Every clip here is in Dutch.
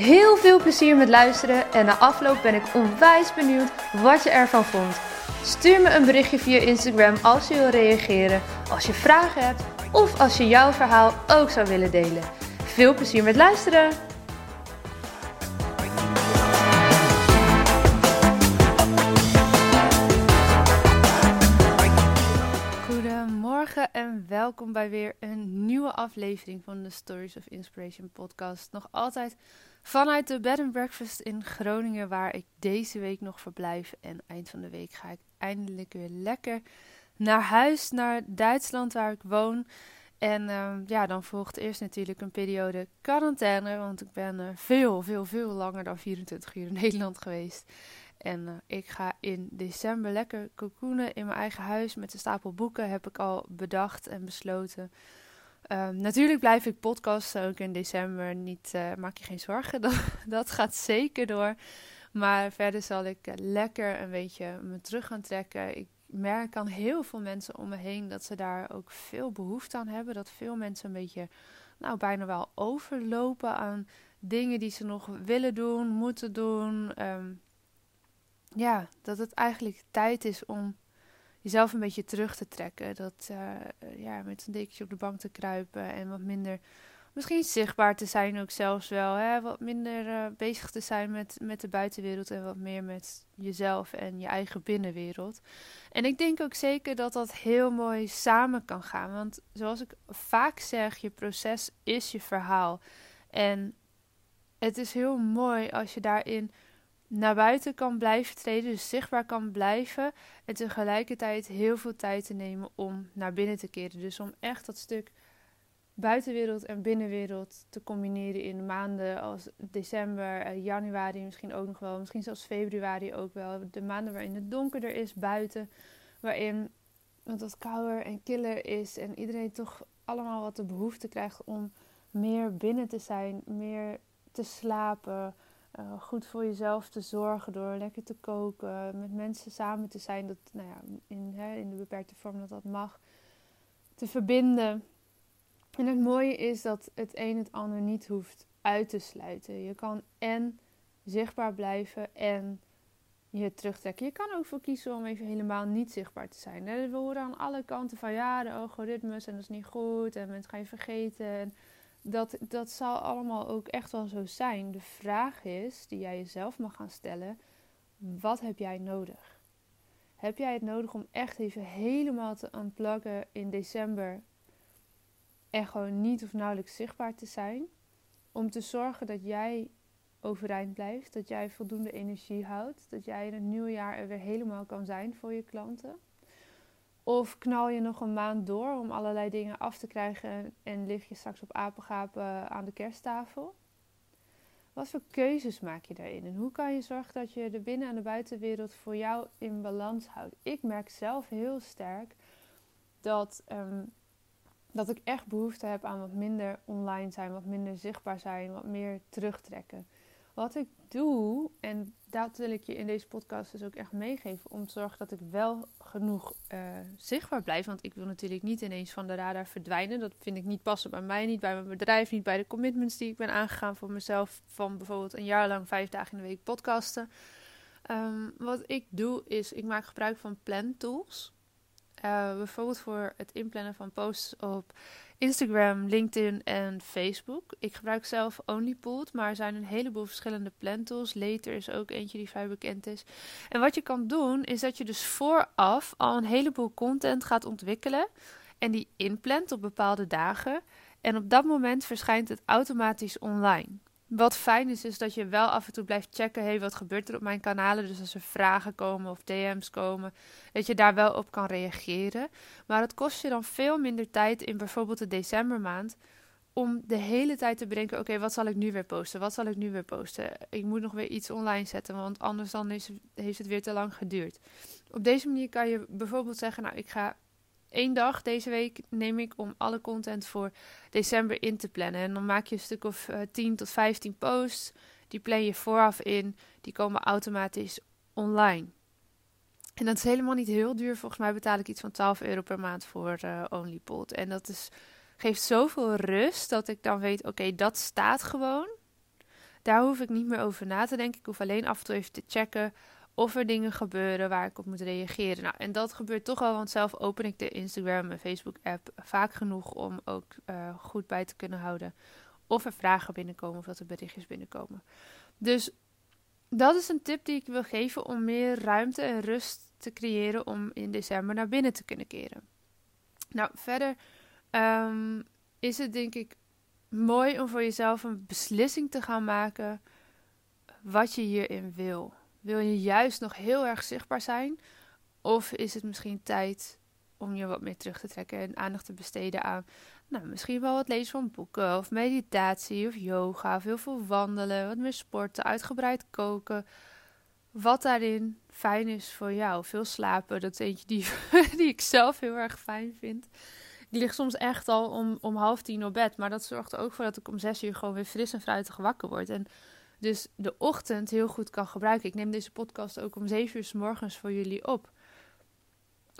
Heel veel plezier met luisteren en na afloop ben ik onwijs benieuwd wat je ervan vond. Stuur me een berichtje via Instagram als je wil reageren, als je vragen hebt of als je jouw verhaal ook zou willen delen. Veel plezier met luisteren! Goedemorgen en welkom bij weer een nieuwe aflevering van de Stories of Inspiration podcast. Nog altijd vanuit de Bed and Breakfast in Groningen, waar ik deze week nog verblijf. En eind van de week ga ik eindelijk weer lekker naar huis, naar Duitsland waar ik woon. En ehm, ja, dan volgt eerst natuurlijk een periode quarantaine, want ik ben uh, veel, veel, veel langer dan 24 uur in Nederland geweest. En uh, ik ga in december lekker cocoonen in mijn eigen huis met een stapel boeken, heb ik al bedacht en besloten. Um, natuurlijk blijf ik podcasten ook in december, niet, uh, maak je geen zorgen, dat, dat gaat zeker door. Maar verder zal ik lekker een beetje me terug gaan trekken. Ik merk aan heel veel mensen om me heen dat ze daar ook veel behoefte aan hebben. Dat veel mensen een beetje, nou bijna wel overlopen aan dingen die ze nog willen doen, moeten doen. Um, ja, dat het eigenlijk tijd is om jezelf een beetje terug te trekken. Dat uh, ja, met een dekentje op de bank te kruipen en wat minder misschien zichtbaar te zijn ook zelfs wel. Hè? Wat minder uh, bezig te zijn met, met de buitenwereld en wat meer met jezelf en je eigen binnenwereld. En ik denk ook zeker dat dat heel mooi samen kan gaan. Want zoals ik vaak zeg, je proces is je verhaal. En het is heel mooi als je daarin naar buiten kan blijven treden, dus zichtbaar kan blijven. En tegelijkertijd heel veel tijd te nemen om naar binnen te keren. Dus om echt dat stuk buitenwereld en binnenwereld te combineren in maanden als december, eh, januari misschien ook nog wel, misschien zelfs februari ook wel. De maanden waarin het donkerder is buiten, waarin het wat kouder en killer is en iedereen toch allemaal wat de behoefte krijgt om meer binnen te zijn, meer te slapen, uh, goed voor jezelf te zorgen door lekker te koken, met mensen samen te zijn, dat, nou ja, in, hè, in de beperkte vorm dat dat mag, te verbinden en het mooie is dat het een het ander niet hoeft uit te sluiten. Je kan en zichtbaar blijven en je terugtrekken. Je kan ook voor kiezen om even helemaal niet zichtbaar te zijn. We horen aan alle kanten van ja, de algoritmes en dat is niet goed en mensen gaan je vergeten. En dat, dat zal allemaal ook echt wel zo zijn. De vraag is, die jij jezelf mag gaan stellen, wat heb jij nodig? Heb jij het nodig om echt even helemaal te unpluggen in december en gewoon niet of nauwelijks zichtbaar te zijn. Om te zorgen dat jij overeind blijft, dat jij voldoende energie houdt, dat jij in het nieuwe jaar er weer helemaal kan zijn voor je klanten. Of knal je nog een maand door om allerlei dingen af te krijgen en lig je straks op apengapen aan de kersttafel? Wat voor keuzes maak je daarin? En hoe kan je zorgen dat je de binnen- en de buitenwereld voor jou in balans houdt? Ik merk zelf heel sterk dat um, dat ik echt behoefte heb aan wat minder online zijn, wat minder zichtbaar zijn, wat meer terugtrekken. Wat ik doe, en dat wil ik je in deze podcast dus ook echt meegeven, om te zorgen dat ik wel genoeg uh, zichtbaar blijf. Want ik wil natuurlijk niet ineens van de radar verdwijnen. Dat vind ik niet passen bij mij, niet bij mijn bedrijf, niet bij de commitments die ik ben aangegaan voor mezelf. Van bijvoorbeeld een jaar lang vijf dagen in de week podcasten. Um, wat ik doe is, ik maak gebruik van plan tools. Uh, bijvoorbeeld voor het inplannen van posts op Instagram, LinkedIn en Facebook. Ik gebruik zelf OnlyPooled, maar er zijn een heleboel verschillende plantools. Later is ook eentje die vrij bekend is. En wat je kan doen, is dat je dus vooraf al een heleboel content gaat ontwikkelen en die inplant op bepaalde dagen. En op dat moment verschijnt het automatisch online. Wat fijn is, is dat je wel af en toe blijft checken: hey, wat gebeurt er op mijn kanalen? Dus als er vragen komen of DM's komen, dat je daar wel op kan reageren. Maar het kost je dan veel minder tijd in bijvoorbeeld de decembermaand om de hele tijd te bedenken: oké, wat zal ik nu weer posten? Wat zal ik nu weer posten? Ik moet nog weer iets online zetten, want anders dan is, heeft het weer te lang geduurd. Op deze manier kan je bijvoorbeeld zeggen: Nou, ik ga één dag deze week neem ik om alle content voor december in te plannen. En dan maak je een stuk of uh, eh, 10 tot 15 posts. Die plan je vooraf in. Die komen automatisch online. En dat is helemaal niet heel duur. Volgens mij betaal ik iets van 12 euro per maand voor uh, OnlyPod. En dat is, geeft zoveel rust dat ik dan weet: oké, dat staat gewoon. Daar hoef ik niet meer over na te denken. Ik hoef alleen af en toe even te checken of er dingen gebeuren waar ik op moet reageren. Nou, en dat gebeurt toch wel, want zelf open ik de Instagram en Facebook app vaak genoeg om ook uh, goed bij te kunnen houden of er vragen binnenkomen of dat er berichtjes binnenkomen. Dus dat is een tip die ik wil geven om meer ruimte en rust te creëren om in december naar binnen te kunnen keren. Nou, verder um, is het denk ik mooi om voor jezelf een beslissing te gaan maken wat je hierin wil. Wil je juist nog heel erg zichtbaar zijn? Of is het misschien tijd om je wat meer terug te trekken en aandacht te besteden aan nou, misschien wel het lezen van boeken of meditatie of yoga of heel veel wandelen, wat meer sporten, uitgebreid koken. Wat daarin fijn is voor jou. Veel slapen, dat is eentje die, die ik zelf heel erg fijn vind. Die ligt soms echt al om, om half tien op bed. Maar dat zorgt er ook voor dat ik om zes uur gewoon weer fris en fruitig wakker word. En dus de ochtend heel goed kan gebruiken. Ik neem deze podcast ook om zeven uur s morgens voor jullie op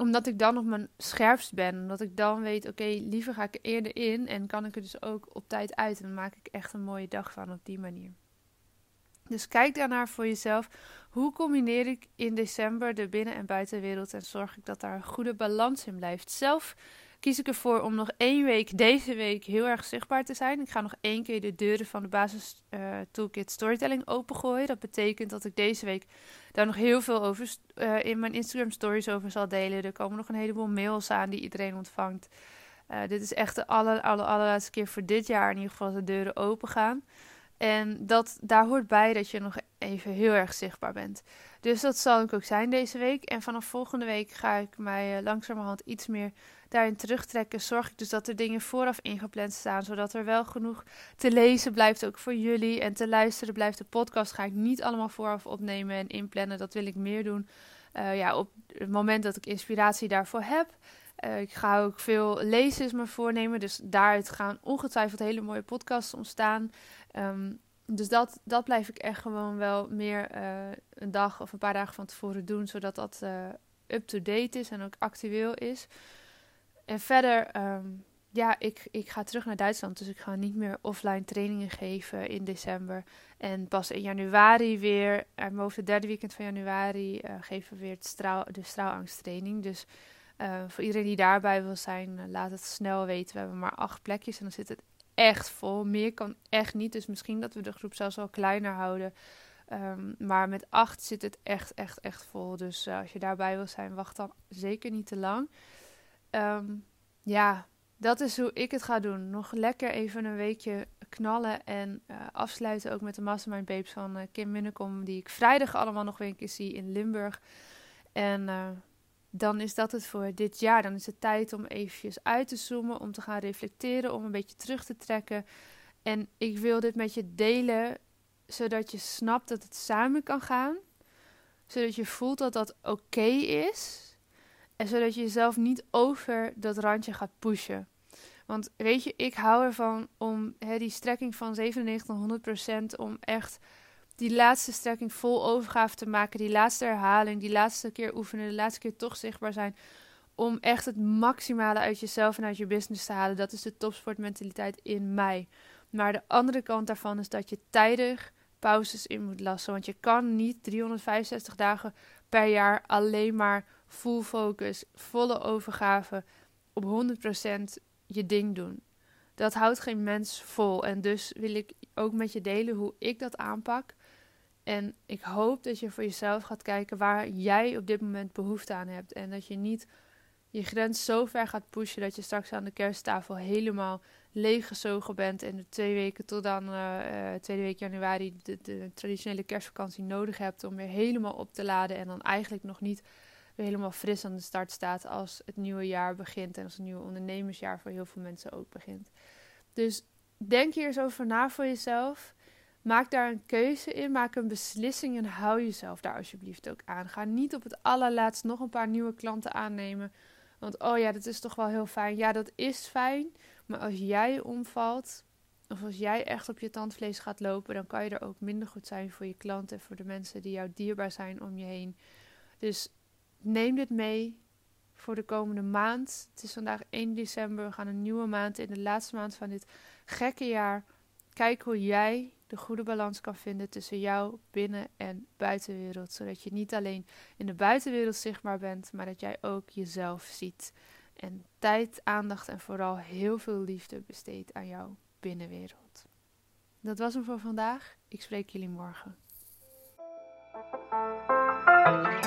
omdat ik dan op mijn scherpst ben. Omdat ik dan weet, oké, liever ga ik eerder in. En kan ik er dus ook op tijd uit. En dan maak ik echt een mooie dag van op die manier. Dus kijk daarnaar voor jezelf. Hoe combineer ik in december de binnen- en buitenwereld en zorg ik dat daar een goede balans in blijft? Zelf kies ik ervoor om nog één week deze week heel erg zichtbaar te zijn. Ik ga nog één keer de deuren van de basis uh, toolkit storytelling opengooien. Dat betekent dat ik deze week daar nog heel veel over uh, in mijn Instagram stories over zal delen. Er komen nog een heleboel mails aan die iedereen ontvangt. Uh, dit is echt de aller, aller, allerlaatste keer voor dit jaar in ieder geval de deuren open gaan. En dat, daar hoort bij dat je nog even heel erg zichtbaar bent. Dus dat zal ik ook zijn deze week. En vanaf volgende week ga ik mij langzamerhand iets meer daarin terugtrekken. Zorg ik dus dat er dingen vooraf ingepland staan. Zodat er wel genoeg te lezen blijft ook voor jullie. En te luisteren blijft de podcast. Ga ik niet allemaal vooraf opnemen en inplannen. Dat wil ik meer doen. Uh, ja, op het moment dat ik inspiratie daarvoor heb. Uh, ik ga ook veel lezers me voornemen. Dus daaruit gaan ongetwijfeld hele mooie podcasts ontstaan. Um, dus dat, dat blijf ik echt gewoon wel meer uh, een dag of een paar dagen van tevoren doen. Zodat dat up-to-date is en ook actueel is. En verder, um, ja, ik, ik ga terug naar Duitsland. Dus ik ga niet meer offline trainingen geven in december. En pas in januari weer, uit mijn het derde weekend van januari, uh, geven we weer de straalangsttraining. Dus uh, voor iedereen die daarbij wil zijn, laat het snel weten. We hebben maar acht plekjes en dan zit het echt vol. Meer kan echt niet. Dus misschien dat we de groep zelfs wel kleiner houden. Um, maar met acht zit het echt, echt, echt vol. Dus als je daarbij wil zijn, wacht dan zeker niet te lang. Um, ja, dat is hoe ik het ga doen. Nog lekker even een weekje knallen en uh, afsluiten ook met de Mastermind Babes van uh, Kim Minnekom. Die ik vrijdag allemaal nog weer een keer zie in Limburg. En dan is dat het voor dit jaar. Dan is het tijd om eventjes uit te zoomen, om te gaan reflecteren, om een beetje terug te trekken. En ik wil dit met je delen, zodat je snapt dat het samen kan gaan. Zodat je voelt dat dat oké is. En zodat je jezelf niet over dat randje gaat pushen. Want weet je, ik hou ervan om hè, die strekking van 97 om echt die laatste strekking vol overgave te maken, die laatste herhaling, die laatste keer oefenen, de laatste keer toch zichtbaar zijn. Om echt het maximale uit jezelf en uit je business te halen. Dat is de topsportmentaliteit in mij. Maar de andere kant daarvan is dat je tijdig pauzes in moet lassen. Want je kan niet 365 dagen per jaar alleen maar full focus, volle overgave op 100% je ding doen. Dat houdt geen mens vol. En dus wil ik ook met je delen hoe ik dat aanpak. En ik hoop dat je voor jezelf gaat kijken waar jij op dit moment behoefte aan hebt. En dat je niet je grens zo ver gaat pushen dat je straks aan de kersttafel helemaal leeggezogen bent. En de twee weken tot dan, uh, tweede week januari, de, traditionele kerstvakantie nodig hebt om weer helemaal op te laden. En dan eigenlijk nog niet helemaal fris aan de start staat als het nieuwe jaar begint. En als het nieuwe ondernemersjaar voor heel veel mensen ook begint. Dus denk hier eens over na voor jezelf. Maak daar een keuze in, maak een beslissing en hou jezelf daar alsjeblieft ook aan. Ga niet op het allerlaatst nog een paar nieuwe klanten aannemen. Want oh ja, dat is toch wel heel fijn. Ja, dat is fijn. Maar als jij omvalt, of als jij echt op je tandvlees gaat lopen, dan kan je er ook minder goed zijn voor je klanten en voor de mensen die jou dierbaar zijn om je heen. Dus neem dit mee voor de komende maand. Het is vandaag 1 december. We gaan een nieuwe maand in, de laatste maand van dit gekke jaar. Kijk hoe jij de goede balans kan vinden tussen jouw binnen- en buitenwereld. Zodat je niet alleen in de buitenwereld zichtbaar bent, maar dat jij ook jezelf ziet. En tijd, aandacht en vooral heel veel liefde besteedt aan jouw binnenwereld. Dat was hem voor vandaag. Ik spreek jullie morgen.